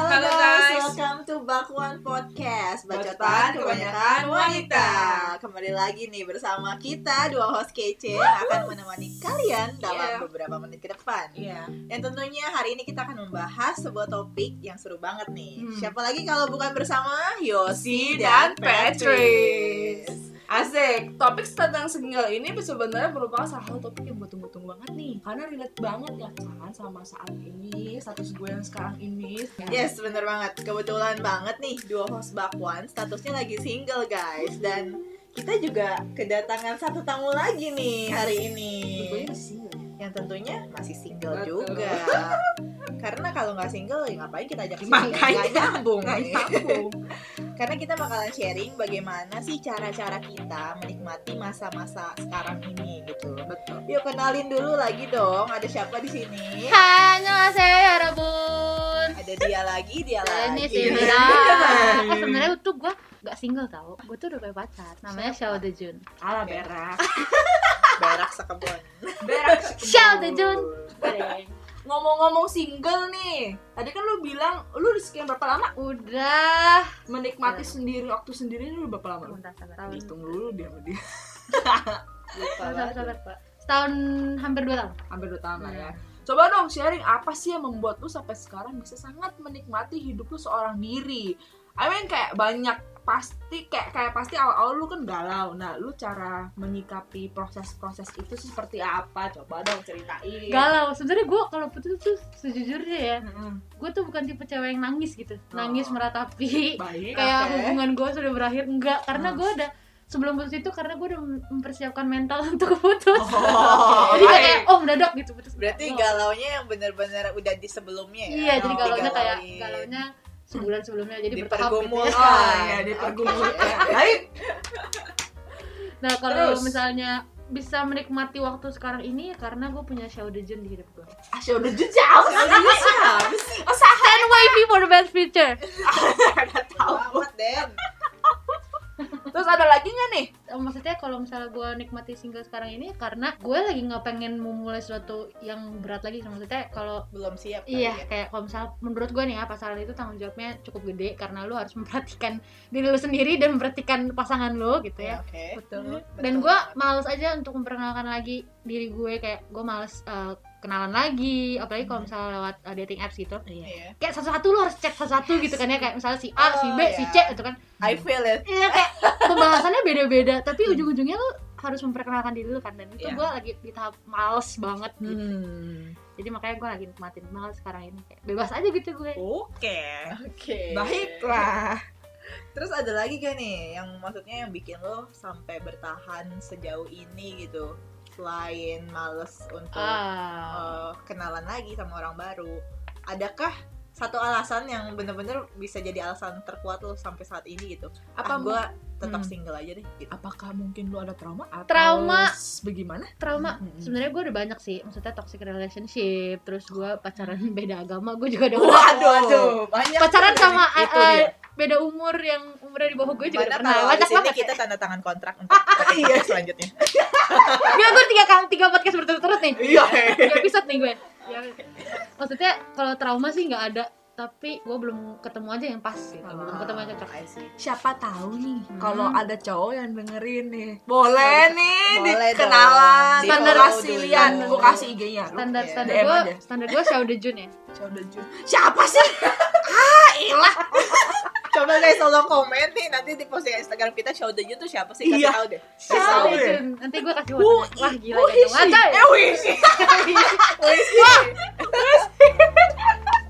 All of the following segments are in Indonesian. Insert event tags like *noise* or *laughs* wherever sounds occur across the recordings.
Halo, Halo, guys, guys. welcome to Bakwan Podcast Bacotan kebanyakan wanita. Kembali lagi nih bersama kita dua host kece Yang akan menemani kalian dalam Iya. beberapa menit ke depan Iya. Dan tentunya hari ini kita akan membahas sebuah topik yang seru banget nih Hmm. Siapa lagi kalau bukan bersama Yosi dan dan Patrice. Patrice Asik, topik tentang single ini sebenarnya merupakan salah satu topik yang gue tunggu-tunggu banget nih Karena relate banget ya kan sama saat ini, status gue yang sekarang ini Yes, bener banget. Kebetulan banget nih, dua host Bakwan statusnya lagi single, guys. Dan kita juga kedatangan satu tamu lagi nih hari ini. Ya? Yang tentunya masih single Betul. juga. *laughs* karena kalau nggak single ya ngapain kita ajak single? Makanya nyambung nyambung karena kita bakalan sharing bagaimana sih cara-cara kita menikmati masa-masa sekarang ini gitu betul. Yuk kenalin dulu lagi dong. Ada siapa di sini? Halo saya Rabun. ada dia lagi dia lagi. ini sih iya. Iya, eh, sebenarnya tuh gue gak single tau. Gue tuh udah punya pacar. Namanya Xiao Dejun. Ala berak. *laughs* Berak sekebun. Berak Shao Xiao Dejun. Ngomong-ngomong single nih Tadi kan lu bilang, lu di sekian berapa lama? udah Menikmati Iya. sendiri, waktu sendiri lu berapa lama? bentar sabar tahun Hitung dulu dia sama dia sabar sabar setahun hampir dua tahun hampir dua tahun lah Hmm. ya. Coba dong sharing apa sih yang membuat lu sampai sekarang bisa sangat menikmati hidup lu seorang diri. I mean kayak banyak pasti kayak kayak pasti awal-awal lu kan galau. Nah, lu cara menyikapi proses-proses itu sih seperti apa? Coba dong ceritain. galau sebenarnya gue kalau putus tuh sejujurnya ya Mm-mm. gue tuh bukan tipe cewek yang nangis gitu nangis Oh. meratapi Baik. kayak oke. hubungan gue sudah berakhir enggak karena Hmm. gue udah sebelum putus itu karena gue udah mempersiapkan mental *laughs* untuk putus Oh, *laughs* jadi kayak oh mendadak gitu putus Berarti Oh. galaunya yang bener-bener udah di sebelumnya ya? Iya, jadi Oh, galaunya kayak digalauin. galaunya sebulan sebelumnya jadi bertahap gitu ya. Oh, ya dipergumulkan. *laughs* Baik. Nah, kalau Terus? misalnya bisa menikmati waktu sekarang ini ya karena gue punya Xiao Dejun di hidup gue. Asya udah jauh sih. Siapa sih? Oh, for the best future. *laughs* Gak tahu. Amat, Den. *laughs* Terus ada lagi nggak nih? Eh, Maksudnya kalau misalnya gue nikmati single sekarang ini karena gue lagi nggak pengen memulai sesuatu yang berat lagi. Maksudnya kalau Belum siap Iya, ya? kayak kalau misalnya menurut gue nih ya pasangan itu tanggung jawabnya cukup gede karena lu harus memperhatikan diri lu sendiri dan memperhatikan pasangan lu gitu ya. Oke. Betul. Betul Dan gue males aja untuk memperkenalkan lagi diri gue kayak gue males eh, kenalan lagi, apalagi kalau misalnya lewat eh, dating apps gitu. Iya. Kayak satu-satu lu harus cek satu-satu gitu kan ya kayak misalnya si A, si B, Oh, si. C gitu kan. I feel it. Iya kayak pembahasannya beda-beda, tapi ujung-ujungnya lu harus memperkenalkan diri lu kan dan itu Iya. gue lagi di tahap males banget gitu. Hmm. Jadi makanya gue lagi nikmatin banget sekarang ini kayak bebas aja gitu gue. Oke. Oke. Baiklah. Terus ada lagi gak nih yang maksudnya yang bikin lo sampai bertahan sejauh ini gitu? Selain males untuk Ah. eh, kenalan lagi sama orang baru, adakah satu alasan yang bener-bener bisa jadi alasan terkuat lo sampai saat ini gitu? Apa ah, gue tetap Hmm. single aja deh gitu. Apakah mungkin lu ada trauma atau Trauma. bagaimana? trauma Mm-mm. sebenarnya gue udah banyak sih maksudnya toxic relationship terus gue pacaran *laughs* beda agama gue juga udah Waduh. Waduh, banyak pacaran sama itu eh, dia. Beda umur yang umurnya di bawah gue juga Mana udah pernah banyak banget kita tanda tangan kontrak untuk podcast selanjutnya. *laughs* Gak, gue tiga kali tiga podcast berturut-turut nih Iya. tiga episode nih gue ya, maksudnya kalau trauma sih nggak ada tapi gue belum ketemu aja yang pas gitu belum ketemu yang cocok. Siapa tahu nih Hmm. kalau ada cowok yang dengerin nih. Boleh nih Boleh dikenalan. Standar Standar lihat, gue kasih IG-nya. Standar Oke. standar DM gue aja. standar gue Xiao Dejun ya Coba Jun. Siapa sih? *laughs* ah, ilah. *laughs* Coba guys tolong komen nih nanti di posting Instagram kita show the tuh siapa sih? Kasih Iya. tahu deh. Dejun nanti gue kasih fotonya wah gila who gitu is she? Anjay. Eh, who is she? *laughs*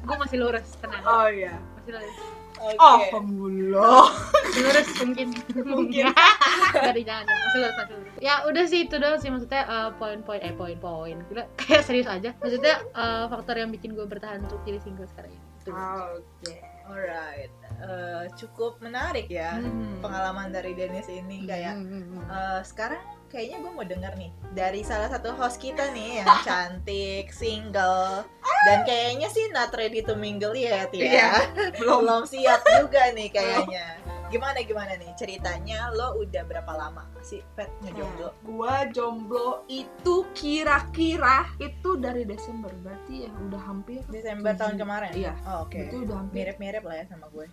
gue masih lurus tenang Oh iya. masih lurus Oke. Oh, Alhamdulillah. lurus mungkin Mungkin. *laughs* dari jangan jangan masih lurus masih lurus ya udah sih itu doang sih maksudnya eh, poin-poin eh poin-poin Gila, *laughs* kayak serius aja maksudnya eh, faktor yang bikin gue bertahan untuk jadi single sekarang ini. Oke. Alright. Eh, cukup menarik ya Hmm. pengalaman dari Dennis ini kayak Hmm, eh, sekarang kayaknya gue mau denger nih dari salah satu host kita nih yang *laughs* cantik, single, dan kayaknya sih not ready to mingle yet ya. Iya, *laughs* belum. Belum siap juga nih kayaknya. Gimana gimana nih ceritanya? Lo udah berapa lama sih Pet ngejomblo? Gua jomblo itu kira-kira itu dari Desember berarti ya udah hampir Desember tahun tujuh. kemarin. Iya. Oh, Oke. itu udah hampir Mirip-mirip lah ya sama gue.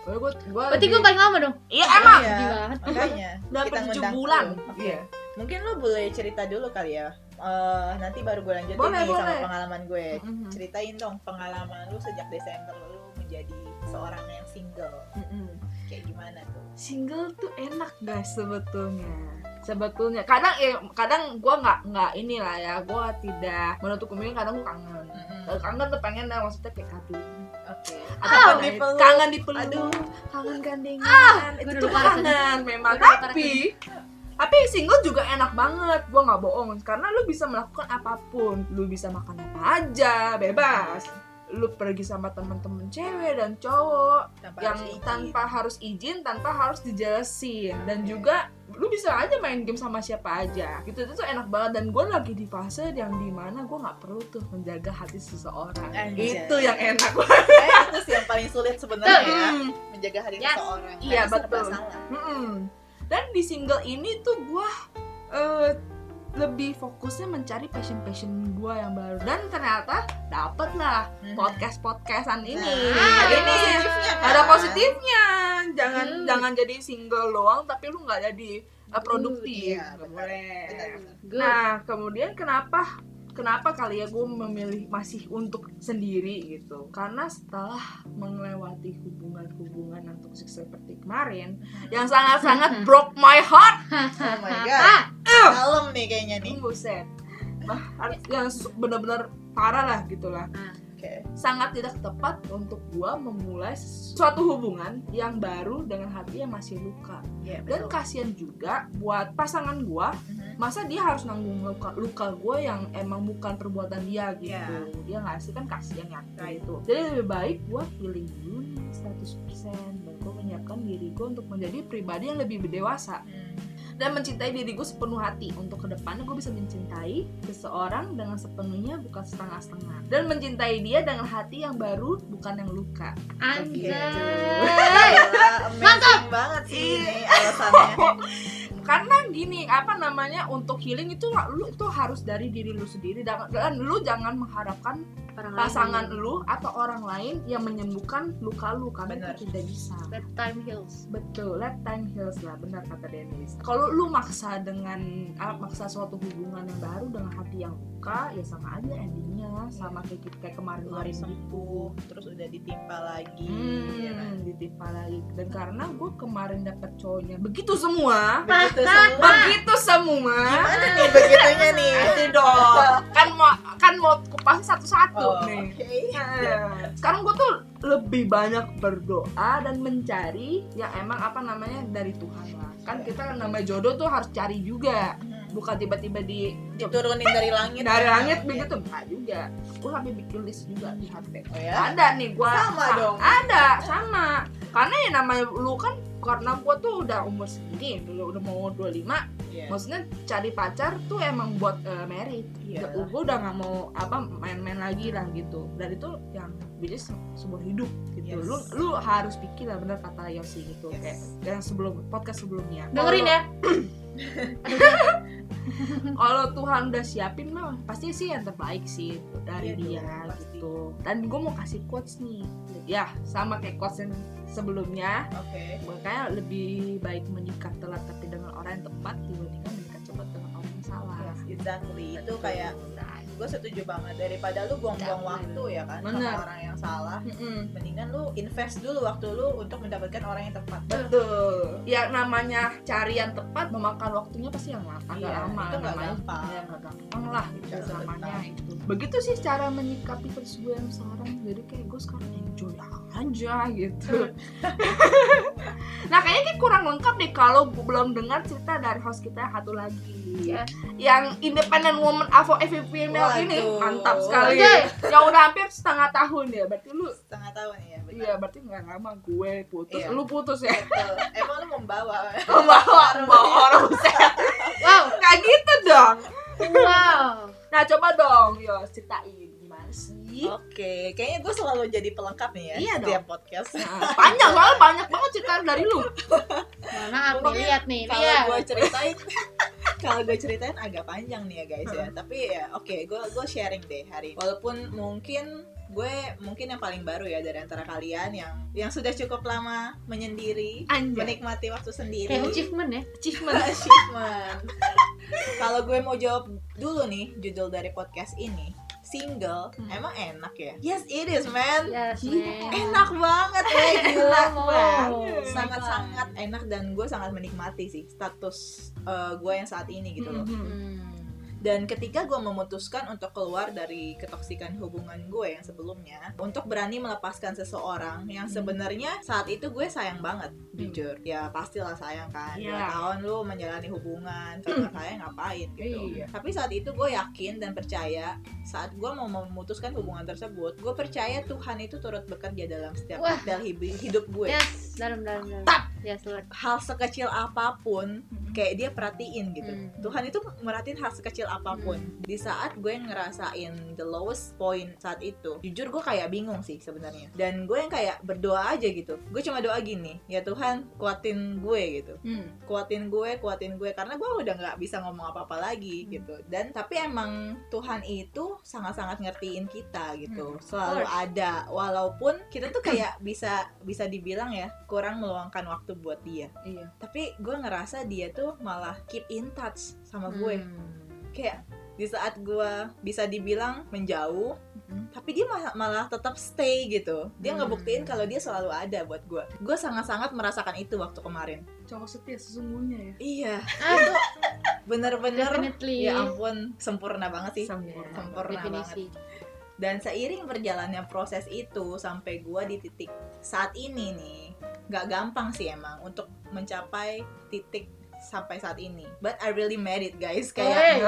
Gua, gua, gua Berarti gue lebih- paling lama dong. iya emang Iya, Gila. makanya. udah kita hampir tujuh ngundang bulan lo. Oke. iya Mungkin lo boleh cerita dulu kali ya. Eh, nanti baru gue lanjutin Boleh, nih sama boleh. pengalaman gue. Mhm. Ceritain dong pengalaman lu sejak Desember lu menjadi seorang yang single. Mm-mm. Kayak gimana tuh? single tuh enak guys sebetulnya sebetulnya kadang ya kadang gue nggak nggak inilah ya gue tidak menutup kemungkinan kadang gue kangen. Kalau kangen tuh pengen dah maksudnya kayak kado Oke. atau Kangen kayak dipeluk. kangen dipeluk Aduh. kangen gandengan gua itu tuh kangen memang tapi tapi single juga enak banget. Gue nggak bohong. Karena lu bisa melakukan apa pun. Lu bisa makan apa aja bebas. Lu pergi sama temen-temen cewek dan cowok Tanpa yang harus izin. tanpa harus izin tanpa harus dijelasin. Dan Oke. juga lu bisa aja main game sama siapa aja. Gitu itu tuh enak banget. Dan gue lagi di fase yang di mana gue nggak perlu tuh menjaga hati seseorang. Anjay. itu yang enak. Kayak itu sih yang paling sulit sebenarnya ya. Menjaga hati Yes. seseorang. Iya, betul. Dan di single ini tuh gue eh, lebih fokusnya mencari passion passion gue yang baru. Dan ternyata dapet lah Mhm. podcast podcastan ini Nah, ada ini positifnya kan? ada positifnya. Jangan Hmm. jangan jadi single doang tapi lu nggak jadi uh, produktif. Iya, nah kemudian kenapa kenapa kali ya gue memilih masih untuk sendiri gitu? Karena setelah melewati hubungan-hubungan yang toksik seperti kemarin yang sangat-sangat *laughs* broke my heart. Oh my *laughs* god. Kalem nih kayaknya nih. buset Bah, yang benar-benar parah lah gitulah Oke. sangat tidak tepat untuk gua memulai suatu hubungan yang baru dengan hati yang masih luka Iya, dan kasihan juga buat pasangan gua Mhm. masa dia harus nanggung luka luka gue yang emang bukan perbuatan dia gitu Iya. dia nggak sih kan kasihan ya Right. gitu jadi lebih baik gue healing dulu nih 100% dan gue menyiapkan diri gue untuk menjadi pribadi yang lebih dewasa Hmm. Dan mencintai diri gue sepenuh hati. Untuk ke depannya gue bisa mencintai seseorang dengan sepenuhnya bukan setengah-setengah. Dan mencintai dia dengan hati yang baru bukan yang luka. Anjay. *laughs* Amazing banget sih ini alasannya. *laughs* karena gini apa namanya untuk healing itu lu itu harus dari diri lu sendiri. Dan, dan lu jangan mengharapkan Orang pasangan lain. lu atau orang lain yang menyembuhkan luka lu karena Bener. itu tidak bisa Let time heals. betul let time heals lah benar kata Dennis kalau lu maksa dengan ah, maksa suatu hubungan yang baru dengan hati yang luka ya sama aja endingnya sama kayak kayak kemarin kemarin gitu sembuh, terus udah ditimpa lagi. hmm, ya kan? ditimpa lagi dan karena gue kemarin dapet cowoknya begitu semua Begitu *laughs* semua. begitu semua Gimana nih begitunya nih? Itu dong. Kan mau kan mau kupas satu-satu Oh, nih. oke. Nah, Sekarang gue tuh lebih banyak berdoa dan mencari yang emang apa namanya dari Tuhan lah. Kan kita kan namanya jodoh tuh harus cari juga. Hmm. Bukan tiba-tiba di Diturunin dari langit. dari ya? langit begitu enggak juga. Gue sampai bikin list juga di HP. Oh ya? Ada nih gua Sama sa- dong. Ada, sama. Karena ya namanya lu kan karena gua tuh udah umur segini, dulu udah mau 25 Iya. maksudnya cari pacar tuh emang buat uh, married Iya. gue udah nggak mau apa main-main lagi lah gitu dan itu yang bisnis sebuah hidup gitu Yes. lu lu harus pikir lah bener kata Yosi gitu Yes. kayak yang sebelum podcast sebelumnya Dengerin ya. *clears throat* *laughs* kalau Tuhan udah siapin mah pasti sih yang terbaik sih dari Iya dia dong, pasti. gitu dan gue mau kasih quotes nih ya sama kayak quotes yang sebelumnya Oke. makanya lebih baik menikah telat tapi dengan orang yang tepat dibandingkan menikah cepat dengan orang yang salah Yes, exactly. Itu kayak gue setuju banget daripada lu buang-buang waktu ya kan Bener. sama orang yang salah. Mm-mm. Mendingan lu invest dulu waktu lu untuk mendapatkan orang yang tepat. Betul. Ya namanya cari yang tepat memakan waktunya pasti yang lama, agak Iya, lama. itu nggak namanya. gampang. Ya nggak gampang lah itu namanya itu. Begitu sih cara menyikapi yang sekarang. Jadi kayak gue sekarang enjoy aja gitu. *laughs* nah kayaknya kayak kurang lengkap deh kalau belum dengar cerita dari host kita yang satu lagi. Ya. Yang independent woman Avo female ini Waduh. mantap sekali. Anjay. yang udah hampir setengah tahun ya. Berarti lu Setengah tahun ya, benar. Iya berarti nggak lama gue putus, Iya. lu putus ya. Betul. Emang lu membawa Membawa *laughs* membawa orang. Wow. Nggak gitu dong. Wow. Nah coba dong, yo ceritain lagi. Oke, kayaknya gue selalu jadi pelengkap nih ya Iya setiap podcast. Nah, panjang soalnya banyak banget cerita dari lu. Nih, Pokoknya lihat nih, Kalau lihat. gue ceritain, *laughs* kalau gue ceritain agak panjang nih ya guys ya. Tapi ya oke, gue gue sharing deh hari. ini. Walaupun mungkin gue mungkin yang paling baru ya dari antara kalian yang yang sudah cukup lama menyendiri, Anjay. menikmati waktu sendiri. Kayak achievement ya. Achievement. *laughs* achievement. Kalau gue mau jawab dulu nih judul dari podcast ini, single, Hmm. emang enak ya? Yes, it is, man. Yes, man. Enak banget, eh *laughs* gila Enak banget. banget. Sangat-sangat enak dan gue sangat menikmati sih status uh, gue yang saat ini gitu loh. Mhm. Hmm. Dan ketika gue memutuskan untuk keluar dari ketoksikan hubungan gue yang sebelumnya, untuk berani melepaskan seseorang yang Hmm. sebenarnya saat itu gue sayang banget, jujur. Ya pastilah sayang kan. Dua Iya. tahun lu menjalani hubungan, kalau nggak sayang ngapain gitu. Iya. Tapi saat itu gue yakin dan percaya saat gue mau memutuskan hubungan tersebut, gue percaya Tuhan itu turut bekerja dalam setiap Wah. detail hidup gue. Yes, dalam dalam dalam. Tap. Yes, Lord. Hal sekecil apa pun kayak dia perhatiin gitu. Hmm. Tuhan itu merhatiin hal sekecil apa pun. Di saat gue ngerasain the lowest point saat itu, jujur gue kayak bingung sih sebenarnya. Dan gue yang kayak berdoa aja gitu. Gue cuma doa gini, ya Tuhan kuatin gue gitu. Hmm. Kuatin gue, kuatin gue karena gue udah nggak bisa ngomong apa-apa lagi Hmm. gitu. Dan tapi emang Tuhan itu sangat-sangat ngertiin kita gitu. Hmm, Selalu ada walaupun kita tuh kayak bisa bisa dibilang ya kurang meluangkan waktu buat dia Iya. tapi gue ngerasa dia tuh malah keep in touch sama gue Hmm. kayak di saat gue bisa dibilang menjauh Mhm. tapi dia malah, malah tetap stay gitu dia Hmm. ngebuktiin kalau dia selalu ada buat gue gue sangat-sangat merasakan itu waktu kemarin Cowok setia sesungguhnya ya. iya Ah, itu *laughs* bener-bener definitely. ya ampun sempurna banget sih Sempurna. sempurna banget Definisi. dan seiring berjalannya proses itu sampai gue di titik saat ini nih nggak gampang sih emang untuk mencapai titik sampai saat ini but I really made it guys kayak Hey.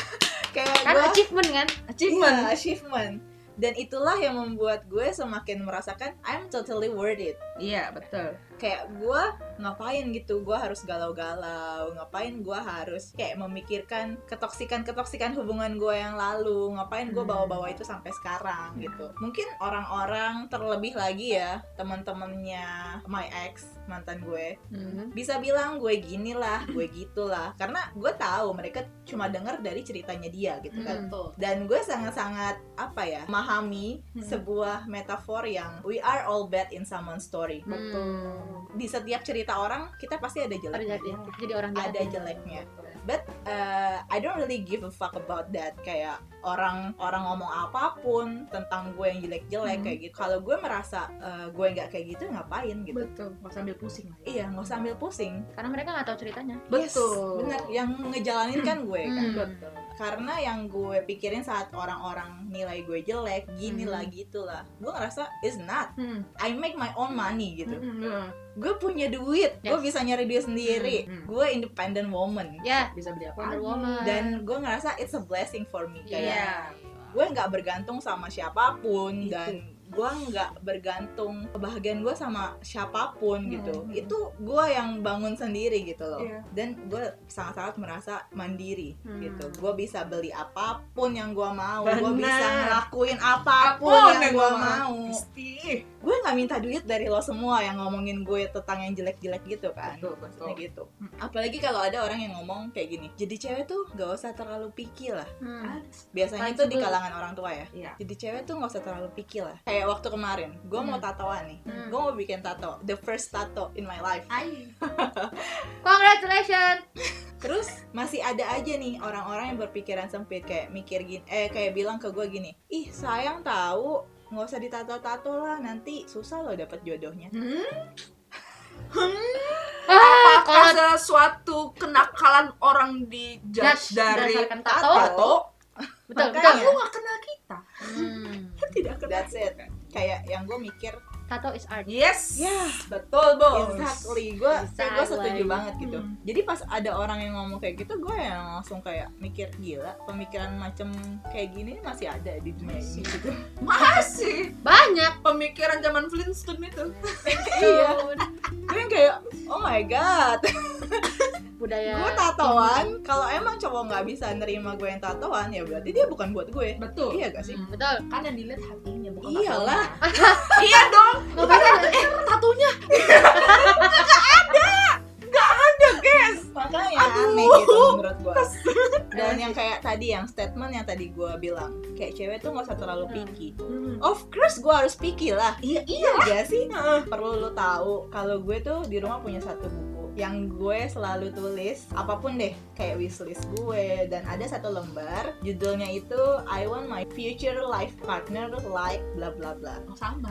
*laughs* kayak Kan gue achievement kan? Achievement. Iya, achievement dan itulah yang membuat gue semakin merasakan I'm totally worth it Iya, betul. Kayak gue ngapain gitu gue harus galau-galau ngapain gue harus kayak memikirkan ketoksikan ketoksikan hubungan gue yang lalu ngapain gue Hmm. bawa-bawa itu sampai sekarang gitu mungkin orang-orang terlebih lagi ya teman-temannya my ex mantan gue Hmm. bisa bilang gue gini lah gue gitulah karena gue tahu mereka cuma dengar dari ceritanya dia gitu kan Hmm. Betul. dan gue sangat-sangat apa ya memahami Hmm. sebuah metafor yang we are all bad in someone's story Betul. Di setiap cerita orang kita pasti ada jeleknya. Jadi, orang ada jeleknya but uh, I don't really give a fuck about that kayak orang orang ngomong apa pun tentang gue yang jelek-jelek Hmm. kayak gitu kalau gue merasa uh, gue nggak kayak gitu ngapain gitu Betul. Nggak sambil pusing lah. ya. iya nggak usah ambil pusing Karena mereka nggak tahu ceritanya. Yes, Betul. bener yang ngejalanin kan gue kan Hmm. Betul. karena yang gue pikirin saat orang-orang nilai gue jelek gini Hmm. lah gitu lah gue ngerasa is not Hmm. I make my own money gitu Hmm. Gue punya duit gue Yes. bisa nyari duit sendiri Hmm, hmm. gue independent woman Ya, Bisa beli apa? Wonder lagi. Woman. dan gue ngerasa it's a blessing for me kayak Iya. gue nggak bergantung sama siapa pun Itu. dan gue nggak bergantung kebahagiaan gue sama siapa pun Hmm. gitu itu gue yang bangun sendiri gitu loh Iya. dan gue sangat-sangat merasa mandiri Hmm. gitu gue bisa beli apa pun yang gue mau gue bisa ngelakuin apa pun Apa pun yang yang gue mau Pasti. Gue nggak minta duit dari lo semua yang ngomongin gue tentang yang jelek-jelek gitu kan Betul, betul. Maksudnya gitu Hmm. apalagi kalau ada orang yang ngomong kayak gini jadi cewek tuh gak usah terlalu picky lah Hmm. biasanya Paling itu di kalangan orang tua ya Iya. jadi cewek tuh nggak usah terlalu picky lah kayak waktu kemarin gue mau Hmm. tatoan nih Hmm. gue mau bikin tato the first tato in my life. *laughs* Congratulations. terus masih ada aja nih orang-orang yang berpikiran sempit kayak mikir gini eh kayak bilang ke gue gini ih sayang tahu nggak usah ditato-tato lah nanti susah loh dapet jodohnya Ah, Apakah kalau sesuatu kenakalan orang di judge dari tato, tato? betul Makanya. betul. Kamu nggak kenal kita. Hmm. Tidak kenal. that's it kayak yang gue mikir Tato is art. Yes. ya Betul, Bos. Exactly, gue Bisa gue setuju banget gitu. Hmm. Jadi pas ada orang yang ngomong kayak gitu, gue yang langsung kayak mikir gila, pemikiran macam kayak gini masih ada di dunia ini gitu. *laughs* Masih Banyak. pemikiran zaman Flintstone itu. *laughs* iya, gue yang kayak oh my god, *laughs* budaya gue tatoan kalau emang cowok nggak bisa nerima gue yang tatoan ya berarti dia bukan buat gue betul iya gak sih Hmm, betul kan yang dilihat hatinya Iyalah. *laughs* iya dong. Makanya eh tatunya. Makanya Aduh. aneh gitu menurut gue dan yang kayak tadi yang statement yang tadi gue bilang kayak cewek tuh nggak usah terlalu Hmm. picky. Of course gue harus picky lah. Iya iya. Gak sih? Perlu lu tahu kalau gue tuh di rumah punya satu buku yang gue selalu tulis apa pun deh kayak wishlist gue dan ada satu lembar judulnya itu I want my future life partner like bla bla bla. Oh, sama.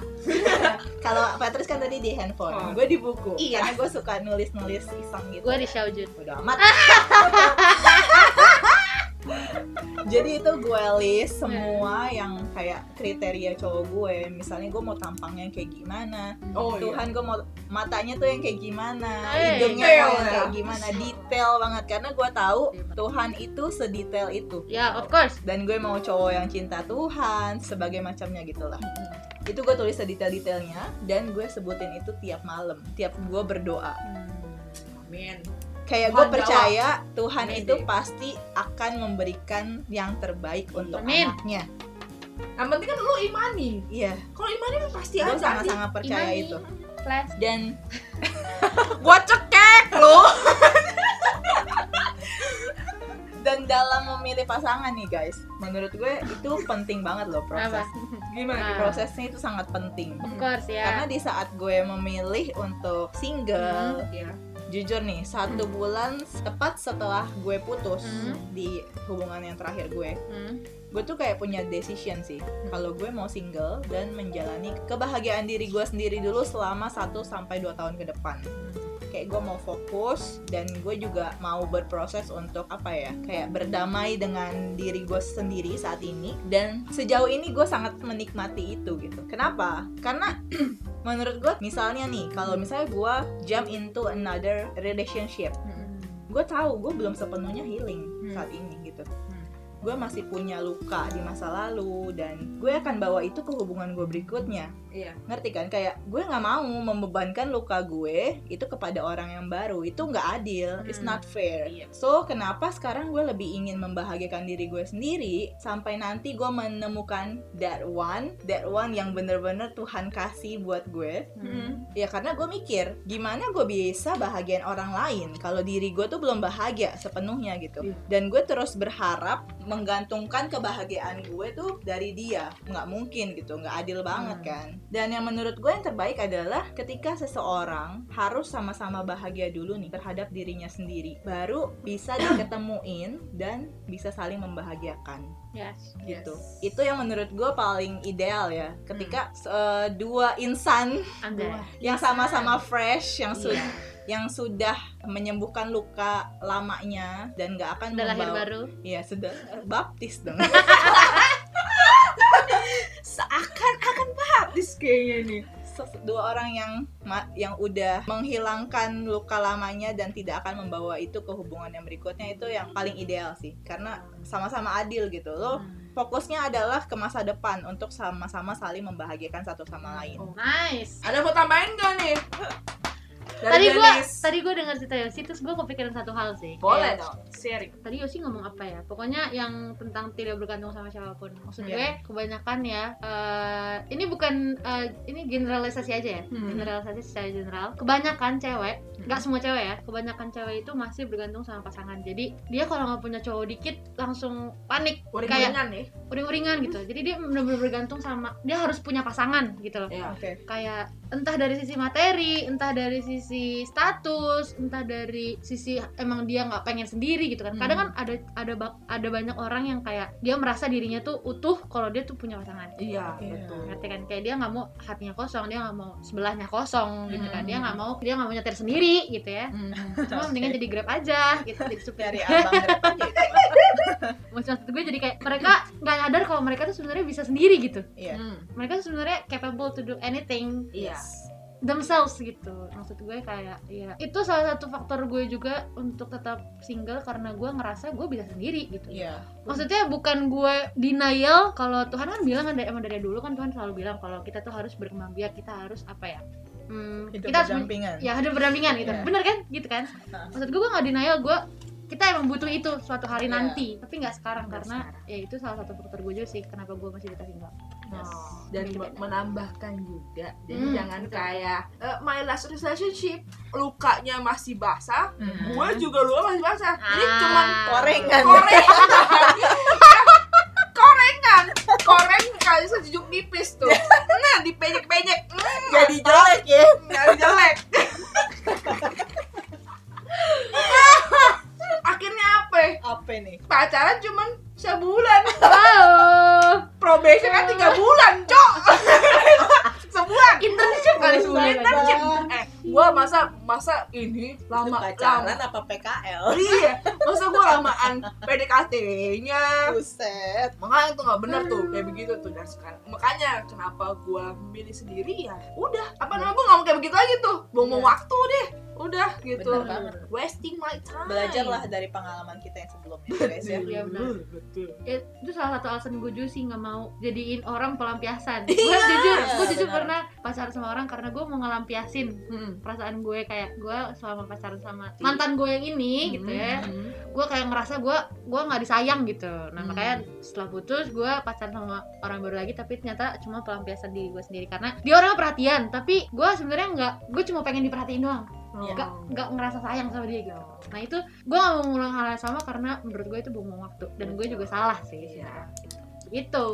*laughs* Kalau Patrice kan tadi di handphone Oh. gue di buku Iya. karena gue suka nulis nulis iseng gitu. Gue di Xiaojun. Udah amat. *laughs* Jadi itu gue list semua yang kayak kriteria cowok gue. Misalnya gue mau tampangnya kayak gimana. Oh iya. Tuhan gue mau matanya tuh yang kayak gimana hidungnya detail yang ya. kayak gimana. Detail banget karena gue tahu Tuhan itu sedetail itu. Ya of course. Dan gue mau cowok yang cinta Tuhan sebagai macamnya gitulah itu gue tulis sedetail-detailnya dan gue sebutin itu tiap malam tiap gue berdoa. Amin. Kayak gue percaya Tuhan Amin itu pasti akan memberikan yang terbaik untuk Amin. anaknya yang penting kan lu imani. Iya. Kalau imani mah pasti aja sih sangat-sangat percaya Imani. itu. flash. Dan *laughs* gua cekek lu. Dan dalam memilih pasangan nih guys menurut gue itu penting banget loh proses. Apa gimana Ah. prosesnya itu sangat penting. Of course karena ya di saat gue memilih untuk single ya jujur nih satu bulan tepat setelah gue putus Hmm. di hubungan yang terakhir gue Hmm. gue tuh kayak punya decision sih kalau gue mau single dan menjalani kebahagiaan diri gue sendiri dulu selama 1 sampai 2 tahun ke depan kayak gue mau fokus dan gue juga mau berproses untuk apa ya kayak berdamai dengan diri gue sendiri saat ini dan sejauh ini gue sangat menikmati itu gitu kenapa karena *clears throat* menurut gue misalnya nih kalau misalnya gue jump into another relationship gue tahu gue belum sepenuhnya healing Hmm. saat ini gitu Hmm. Gue masih punya luka di masa lalu dan gue akan bawa itu ke hubungan gue berikutnya iya ngerti kan kayak gue nggak mau membebankan luka gue itu kepada orang yang baru itu nggak adil it's Hmm. not fair Iya. so kenapa sekarang gue lebih ingin membahagiakan diri gue sendiri sampai nanti gue menemukan that one that one yang bener-bener Tuhan kasih buat gue Hmm. ya karena gue mikir gimana gue bisa bahagiain orang lain kalau diri gue tuh belum bahagia sepenuhnya gitu Iya. dan gue terus berharap menggantungkan kebahagiaan gue tuh dari dia. Nggak mungkin gitu nggak adil banget Hmm. kan. Dan yang menurut gue yang terbaik adalah ketika seseorang harus sama-sama bahagia dulu nih terhadap dirinya sendiri. Baru bisa diketemuin dan bisa saling membahagiakan. Yes. Gitu. Yes. itu yang menurut gue paling ideal ya. Ketika eh, dua insan anda *laughs* yang sama-sama fresh yang sudah Iya. Yang sudah menyembuhkan luka lamanya dan nggak akan udah lahir membawa- baru? Iya sudah baptis dong. *laughs* Seakan-akan baptis kayaknya nih. Dua orang yang yang udah menghilangkan luka lamanya dan tidak akan membawa itu ke hubungan yang berikutnya itu yang paling ideal sih. Karena sama-sama adil gitu. Loh fokusnya adalah ke masa depan untuk sama-sama saling membahagiakan satu sama lain. Oh. nice. Ada mau tambahin gak nih *laughs* Dari gua Dennis. tadi gua dengar cerita Yosi terus gua kepikiran satu hal sih. Boleh Kayak- dong sharing. Tadi Yosi ngomong apa ya? Pokoknya yang tentang tidak bergantung sama siapa pun. Maksud Iya. gue kebanyakan ya eh, ini bukan eh, ini generalisasi aja ya. Hmm. generalisasi secara general. Kebanyakan cewek nggak semua cewek ya kebanyakan cewek itu masih bergantung sama pasangan. Jadi dia kalau nggak punya cowok dikit langsung panik. Kayak uring-uringan nih. Uring-uringan gitu. Jadi dia benar-benar bergantung sama dia harus punya pasangan gitu loh. Ya oke. Kayak entah dari sisi materi, entah dari sisi status, entah dari sisi emang dia nggak pengen sendiri gitu kan. Kadang kan ada ada ada banyak orang yang kayak dia merasa dirinya tuh utuh kalau dia tuh punya pasangan. iya Iya. betul Ngerti kan? Kayak dia nggak mau hatinya kosong, dia nggak mau sebelahnya kosong gitu kan. Hmm. Dia nggak mau dia nggak mau nyetir sendiri gitu ya. Hmm. Cuma mendingan jadi grab aja gitu jadi supir. dari abang Grab aja itu. *laughs* Maksud gue jadi kayak mereka nggak nyadar kalau mereka tuh sebenarnya bisa sendiri gitu. iya Hmm. Mereka tuh sebenarnya capable to do anything iya themselves gitu. Maksud gue kayak ya itu salah satu faktor gue juga untuk tetap single karena gue ngerasa gue bisa sendiri gitu. Iya. Maksudnya bukan gue denial kalau Tuhan kan bilang kan dari- emang dari dulu kan Tuhan selalu bilang kalau kita tuh harus berkembang biak kita harus apa ya? Hmm, Hidup kita harus berdampingan. ya ada berdampingan gitu. Iya. bener kan? Gitu kan? Maksud gue gue nggak denial gue kita emang butuh itu suatu hari Iya. nanti tapi nggak sekarang Nggak karena sekarang. ya itu salah satu faktor gue juga sih kenapa gue masih dikasih enggak Oh, dan me- menambahkan juga jadi Hmm, jangan betul. kayak eh, my last relationship lukanya masih basah Hmm. gue juga luka masih basah jadi Ah. cuman Korengan. korengan *laughs* korengan koreng kali sejujuk nipis tuh *laughs* nah dipenyek-penyek hmm, Jadi jelek ya. jadi jelek *laughs* akhirnya apa Apa nih? pacaran cuman sebulan wow probation kan tiga bulan cok. *laughs* Sebulan. Internship kali sebulan. Internship. Eh gua masa masa ini lama pacaran lama. apa PKL? iya masa gua lamaan PDKT-nya Buset. makanya tuh nggak bener tuh kayak begitu tuh. Dan sekarang makanya kenapa gua milih sendiri ya udah. Apa namanya gua nggak mau kayak begitu lagi tuh. Buang-buang Iya. waktu deh udah gitu Bener banget. wasting my time Belajarlah dari pengalaman kita yang sebelumnya guys ya. Iya, benar. betul Ya, itu salah satu alasan gue juga sih nggak mau jadiin orang pelampiasan gue *laughs* Iya, jujur gue jujur pernah pacaran sama orang karena gue mau ngelampiasin Hmm. perasaan gue kayak gue selama pacaran sama mantan gue yang ini gitu ya Hmm. gue kayak ngerasa gue gue nggak disayang gitu nah Hmm. makanya setelah putus gue pacaran sama orang baru lagi tapi ternyata cuma pelampiasan diri gue sendiri karena dia orang perhatian tapi gue sebenarnya nggak gue cuma pengen diperhatiin doang Oh. nggak nggak ngerasa sayang sama dia gitu nah itu gue gak mau ngulang hal yang sama karena menurut gue itu buang waktu dan gue juga salah sih Iya. gitu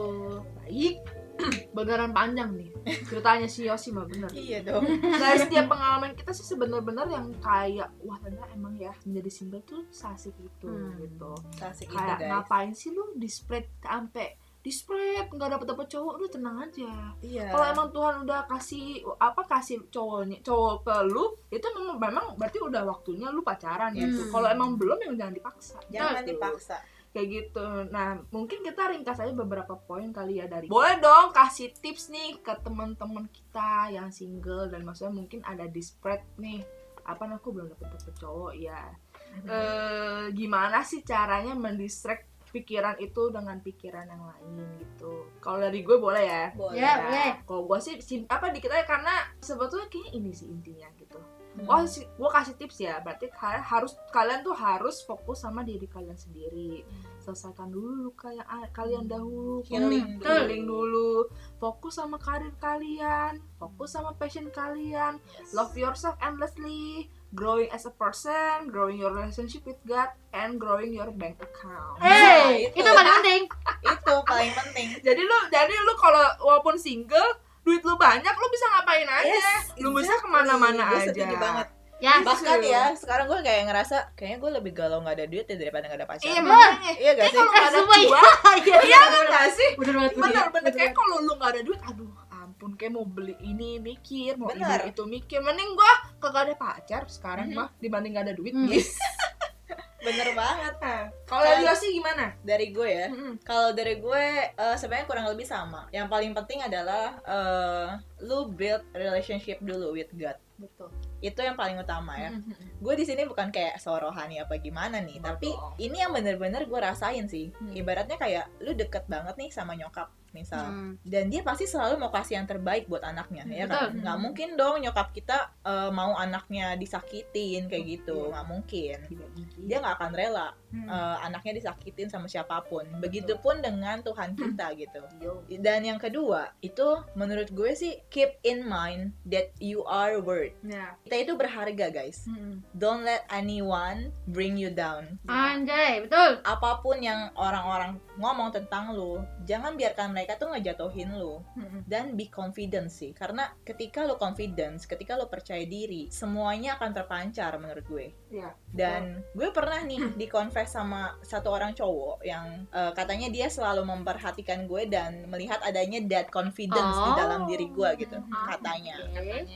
baik *clears throat* beneran panjang nih ceritanya si Yosi mah bener Iya dong. dari *laughs* setiap pengalaman kita sih sebenarnya yang kayak wah ternyata emang ya menjadi single tuh sasik itu Hmm. gitu Asik itu kayak guys. ngapain sih lu di spread sampai di spread nggak dapet dapet cowok lu tenang aja Iya. kalau emang Tuhan udah kasih apa kasih cowoknya cowok ke lu itu memang memang berarti udah waktunya lu pacaran gitu Hmm. kalau emang belum ya jangan dipaksa jangan Gitu. dipaksa. kayak gitu nah mungkin kita ringkas aja beberapa poin kali ya dari boleh dong kasih tips nih ke teman-teman kita yang single dan maksudnya mungkin ada di spread nih apa nah, aku belum dapet dapet cowok ya eh gimana sih caranya mendistract pikiran itu dengan pikiran yang lain gitu kalau dari gue boleh ya Boleh. Ya, boleh. kalau gue sih sim- apa dikit aja karena sebetulnya kayaknya ini sih intinya gitu Hmm. Oh, si, gue kasih tips ya. Berarti kalian harus kalian tuh harus fokus sama diri kalian sendiri. Selesaikan dulu luka yang kalian dahulu. Healing Hmm, dulu. Healing dulu. Fokus sama karir kalian. Fokus sama passion kalian. Yes. Love yourself endlessly. Growing as a person, growing your relationship with God, and growing your bank account. hey itu. itu paling penting *laughs* itu paling penting. Jadi lu, jadi lu kalau walaupun single, duit lu banyak, lu bisa ngapain aja. Yes, lu bisa exactly. ke mana-mana aja. banget. ya Bahkan ya, sekarang gue kayak ngerasa kayaknya gue lebih galau nggak ada duit ya daripada nggak ada pacar. Iya makanya. Iya gak Eh, sih? kalau nggak ada Semua *laughs* iya. iya iya kan nggak sih? bener banget Bener bener kayak kalau lu nggak ada duit, aduh ampun kayak mau beli ini mikir, mau Bener. ini itu mikir. Mending gua kagak ada pacar sekarang Mhm. mah dibanding gak ada duit. Hmm. Yes. *laughs* Bener banget. Kalau dari Yosi gimana? Dari gue ya, Mm-mm. kalau dari gue eh, sebenarnya kurang lebih sama. Yang paling penting adalah eh, lu build relationship dulu with God. Betul. Itu yang paling utama ya. Mm-mm. Gue di sini bukan kayak sorohani apa gimana nih, tapi Betul. ini yang bener-bener gue rasain sih. Hmm. Ibaratnya kayak lu deket banget nih sama nyokap misal. Hmm. dan dia pasti selalu mau kasih yang terbaik buat anaknya ya kan Betul. nggak mungkin dong nyokap kita eh, mau anaknya disakitin kayak gitu Iya. nggak mungkin dia nggak akan rela Hmm. eh, anaknya disakitin sama siapa pun begitupun dengan Tuhan kita gitu Yo. dan yang kedua itu menurut gue sih keep in mind that you are worth Ya. kita itu berharga guys don't let anyone bring you down anjay betul apa pun yang orang-orang ngomong tentang lu jangan biarkan mereka tuh ngejatuhin lu dan be confident sih karena ketika lo confidence ketika lo percaya diri semuanya akan terpancar menurut gue Ya. dan gue pernah nih *clears throat* di confess sama satu orang cowok yang eh, katanya dia selalu memperhatikan gue dan melihat adanya that confidence di Oh. dalam diri gue gitu Ah, katanya Oke.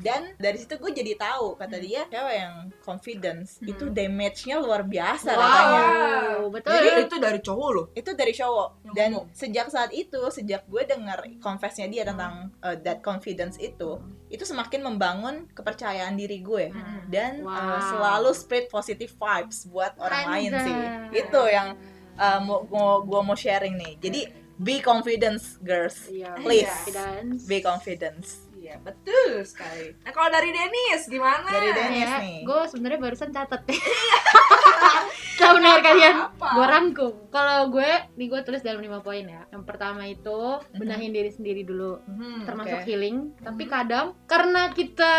Dan dari situ gue jadi tahu kata dia cewek yang confidence Hmm. itu damage-nya luar biasa Wow. katanya Wow, betul Jadi itu dari cowok loh. itu dari cowok dan ngomong. sejak saat itu sejak gue dengar confessnya dia tentang uh, that confidence itu itu semakin membangun kepercayaan diri gue Mm-mm. dan uh, Wow. selalu spread positive vibes buat orang lain sih itu yang uh, mau mau- gue mau sharing nih jadi be confidence girls Iya, Please. confidence. be confidence Iya. Iya, betul sekali. Nah, kalau dari Denis gimana? Dari Dennis ya, nih. gue sebenarnya barusan catet deh. *laughs* Tahu benar kalian? Gue rangkum. Kalau gue, nih gue tulis dalam lima poin ya. Yang pertama itu benahin diri sendiri dulu, Hmm, termasuk oke. healing. Tapi Mhm. kadang karena kita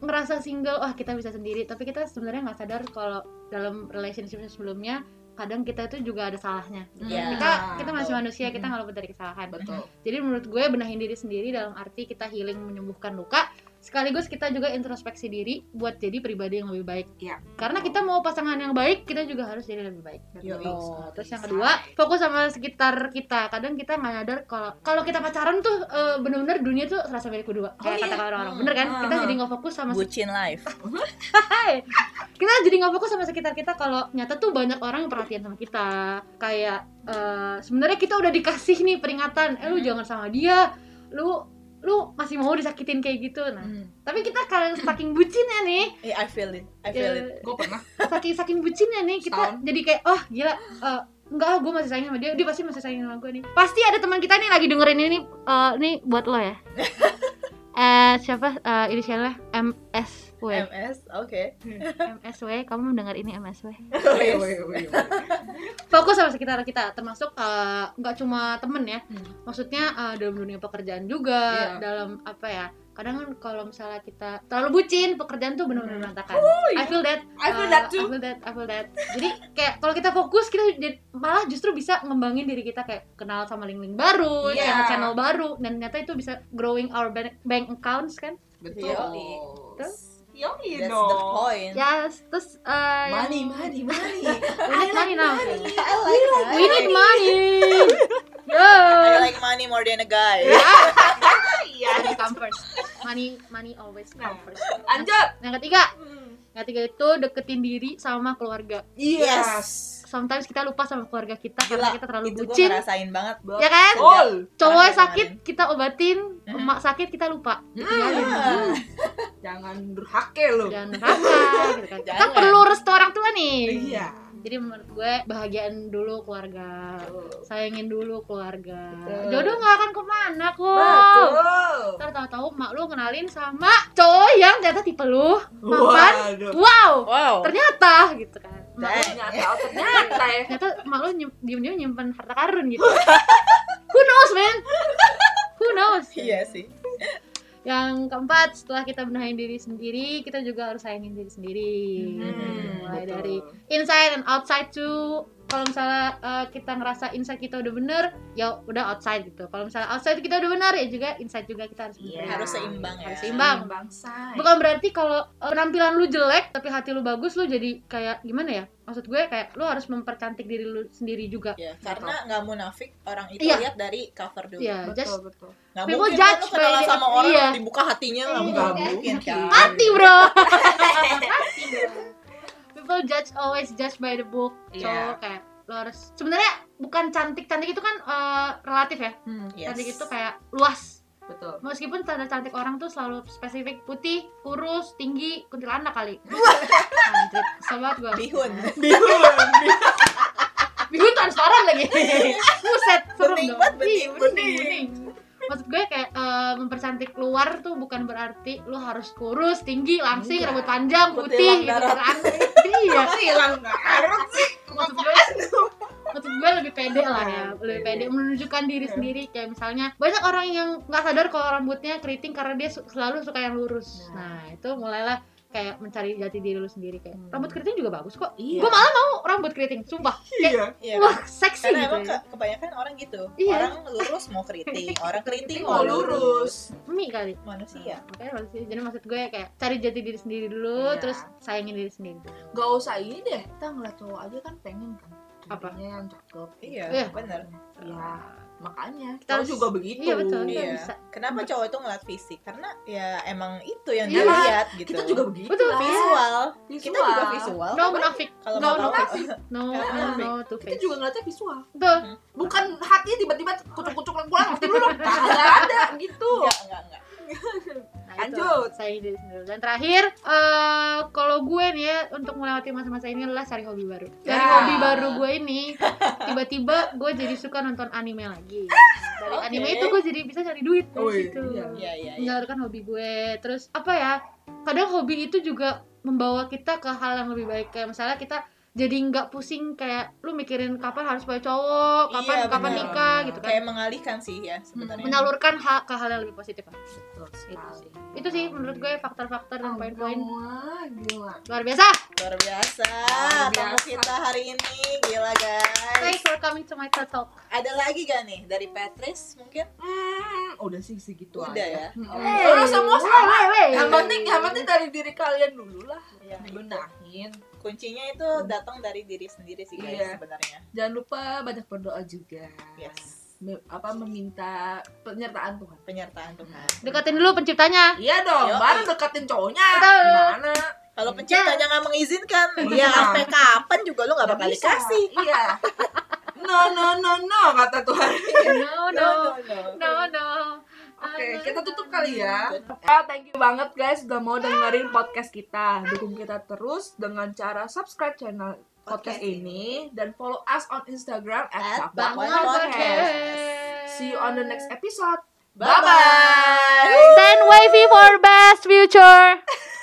ngerasa single, wah kita bisa sendiri. Tapi kita sebenarnya nggak sadar kalau dalam relationship sebelumnya kadang kita itu juga ada salahnya. Iya. Kita kita masih betul. manusia, kita nggak luput dari kesalahan. betul. Jadi menurut gue benahin diri sendiri dalam arti kita healing menyembuhkan luka sekaligus kita juga introspeksi diri buat jadi pribadi yang lebih baik. Iya. Karena kita mau pasangan yang baik, kita juga harus jadi lebih baik. Yo, Gitu. Terus yang Say. kedua, fokus sama sekitar kita. Kadang kita nggak nyadar kalau kalau kita pacaran tuh eh, bener-bener dunia tuh serasa milik berdua. Kayak iya? kata orang-orang. Hmm. Bener kan? Kita Ah. jadi nggak fokus sama Bucin life. Kita jadi nggak fokus sama sekitar kita kalau nyata tuh banyak orang yang perhatian sama kita kayak eh, sebenarnya kita udah dikasih nih peringatan eh lu Hmm. jangan sama dia lu lu masih mau disakitin kayak gitu nah Hmm. tapi kita kalian saking bucinnya nih Eh, I feel it. I feel it. eh, Gue pernah. saking saking bucinnya nih kita Setahun. jadi kayak oh gila eh, enggak gue masih sayang sama dia dia pasti masih sayang sama gue nih pasti ada teman kita nih lagi dengerin ini eh, nih buat lo ya *laughs* eh siapa eh, inisialnya MSW MS, oke. MSW kamu mendengar ini MSW Woi, woi, woi, woi. fokus sama sekitar kita termasuk eh, nggak cuma temen ya Hmm. maksudnya eh, dalam dunia pekerjaan juga Iya. dalam apa ya kadang kan kalau misalnya kita terlalu bucin pekerjaan tuh benar-benar berantakan iya. I feel that I feel Uh, that too. I feel that I feel that jadi kayak kalau kita fokus kita jadi- malah justru bisa ngembangin diri kita kayak kenal sama link-link baru Iya. channel-channel baru dan ternyata itu bisa growing our bank, bank accounts kan Betul. Yoi. Yoi That's dong. the point. yes terus uh, yang- Money, money, money. we need money now I like that. we need money yo I like money more than a guy. Iya. *laughs* money come first money money always come first Lanjut. yang ketiga yang ketiga itu deketin diri sama keluarga Yes. Sometimes kita lupa sama keluarga kita Gila, karena kita terlalu itu gue bucin ngerasain banget. ya kan Betul. cowok sakit kemarin. kita obatin Mhm. emak sakit kita lupa Hmm. Ah. *laughs* Jangan durhake lu. dan neraka gitu kan. kita Jangan. perlu restu orang tua nih Iya. jadi menurut gue bahagiain dulu keluarga sayangin dulu keluarga Betul. jodoh nggak akan ke mana kok Betul. ntar tahu-tahu mak lu kenalin sama cowok yang ternyata tipe lu mapan Waduh. wow Wow. ternyata gitu kan mak Dang. Ternyata, oh, ternyata ya. ternyata mak lu nyim, diem-diem nyimpen harta karun gitu who knows man who knows Iya sih. yang keempat setelah kita benahin diri sendiri kita juga harus sayangin diri sendiri Hmm, mulai betul. dari inside and outside too kalau misalnya uh, kita ngerasa inside kita udah bener ya udah outside gitu kalau misalnya outside kita udah benar ya juga inside juga kita harus bener Harus seimbang ya. harus seimbang bangsa. bukan berarti kalau uh, penampilan lu jelek tapi hati lu bagus lu jadi kayak gimana ya maksud gue kayak lu harus mempercantik diri lu sendiri juga Ya, karena nggak munafik orang itu Iya. lihat dari cover dulu. ya just Betul, betul. Nggak People mungkin kan lu judge kenalan by- sama orang iya. dibuka hatinya nggak nggak mungkin kan. hati bro *laughs* *laughs* people judge always judge by the book. So Iya. kayak lo harus sebenarnya bukan cantik cantik itu kan eh, relatif ya. Hmm, Yes. cantik itu kayak luas. Betul. meskipun standar cantik orang tuh selalu spesifik putih kurus tinggi kuntilanak kali. *laughs* Anjir. Kesel banget gue bihun. bihun. Transparan lagi. *laughs* Buset serem Bening dong. banget, bening, Iya, bening, bening. Maksud gue kayak eh, mempercantik luar tuh bukan berarti lu harus kurus tinggi langsing Enggak. rambut panjang Putih gitu kan. *laughs* iya. Hilang garut sih. maksud gue maksud gue lebih pede lah ya lebih pede menunjukkan diri sendiri. Kayak misalnya banyak orang yang nggak sadar kalau rambutnya keriting karena dia selalu suka yang lurus. Nah. nah itu mulailah kayak mencari jati diri lu sendiri kayak Hmm. rambut keriting juga bagus kok Iya. gue malah mau rambut keriting sumpah kayak Iya. Iya. wah seksi Karena gitu emang ya. ke- kebanyakan orang gitu. Iya. Orang lurus mau keriting, *laughs* orang keriting Mau lurus. mie kali Manusia. makanya harus sih jadi maksud gue kayak cari jati diri sendiri dulu Iya. terus sayangin diri sendiri Gak usah ini deh. Kita ngeliat cowok aja kan pengen kan. Apa? Ceweknya yang cakep. Iya, Iya. bener. Iya. Makanya Kita kita harus- juga begitu. iya, betul. Kita Iya. bisa. Kenapa cowok itu ngeliat fisik? Karena ya emang itu yang Iya. dilihat gitu. Kita juga begitu. Betul. visual. Visual. Kita juga visual. no munafik Kalau no munafik no no Munafik. no to Kita face juga ngeliatnya visual. Betul. Bukan hati tiba-tiba kucuk-kucuk pulang hati lu dong. Gak ada gitu. enggak, enggak, enggak. Nah Lanjut. sayangi diri sendiri dan terakhir eh kalau gue nih ya untuk melewati masa-masa ini adalah cari hobi baru dari Ya. hobi baru gue ini tiba-tiba gue jadi suka nonton anime lagi dari Oke. anime itu gue jadi bisa cari duit dari Wih, situ iya. Iya, iya, iya. menyalurkan hobi gue terus apa ya kadang hobi itu juga membawa kita ke hal yang lebih baik kayak misalnya kita jadi nggak pusing kayak lu mikirin kapan harus punya cowok kapan Iya, kapan benar. nikah gitu kan Kayak mengalihkan sih ya sebenarnya. menyalurkan hal ke hal yang lebih positif lah. Betul itu sih itu sih menurut gue faktor-faktor dan poin-poin Wah, gila. luar biasa Luar biasa. Luar Tamu biasa. kita hari ini gila guys. thanks for coming to my TED talk Ada lagi gak nih dari Patrice mungkin? Hmm, udah sih segitu Udah aja. ya. Hmm. Hey. Udah semua sama. Wey. Yang penting, yang penting dari diri kalian dulu lah. Iya. Dibenahin. Kuncinya itu datang dari diri sendiri sih guys Iya. sebenarnya. Jangan lupa banyak berdoa juga. Yes. Me- apa meminta penyertaan Tuhan. Penyertaan Tuhan. deketin dulu penciptanya Iya dong, Yoi. baru deketin cowoknya. Betul. Gimana? Kalau penciptanya nggak mengizinkan, Iya. ya sampai kapan juga lu nggak bakal dikasih. Iya. *laughs* No no no no kata Tuhan. no no no no Oke, kita tutup kali ya. Ya, thank you banget guys udah mau dengerin podcast kita. Dukung kita terus dengan cara subscribe channel podcast Podcast ini dan follow us on Instagram at. Podcast. See you on the next episode. Bye bye. Stand wavy for best future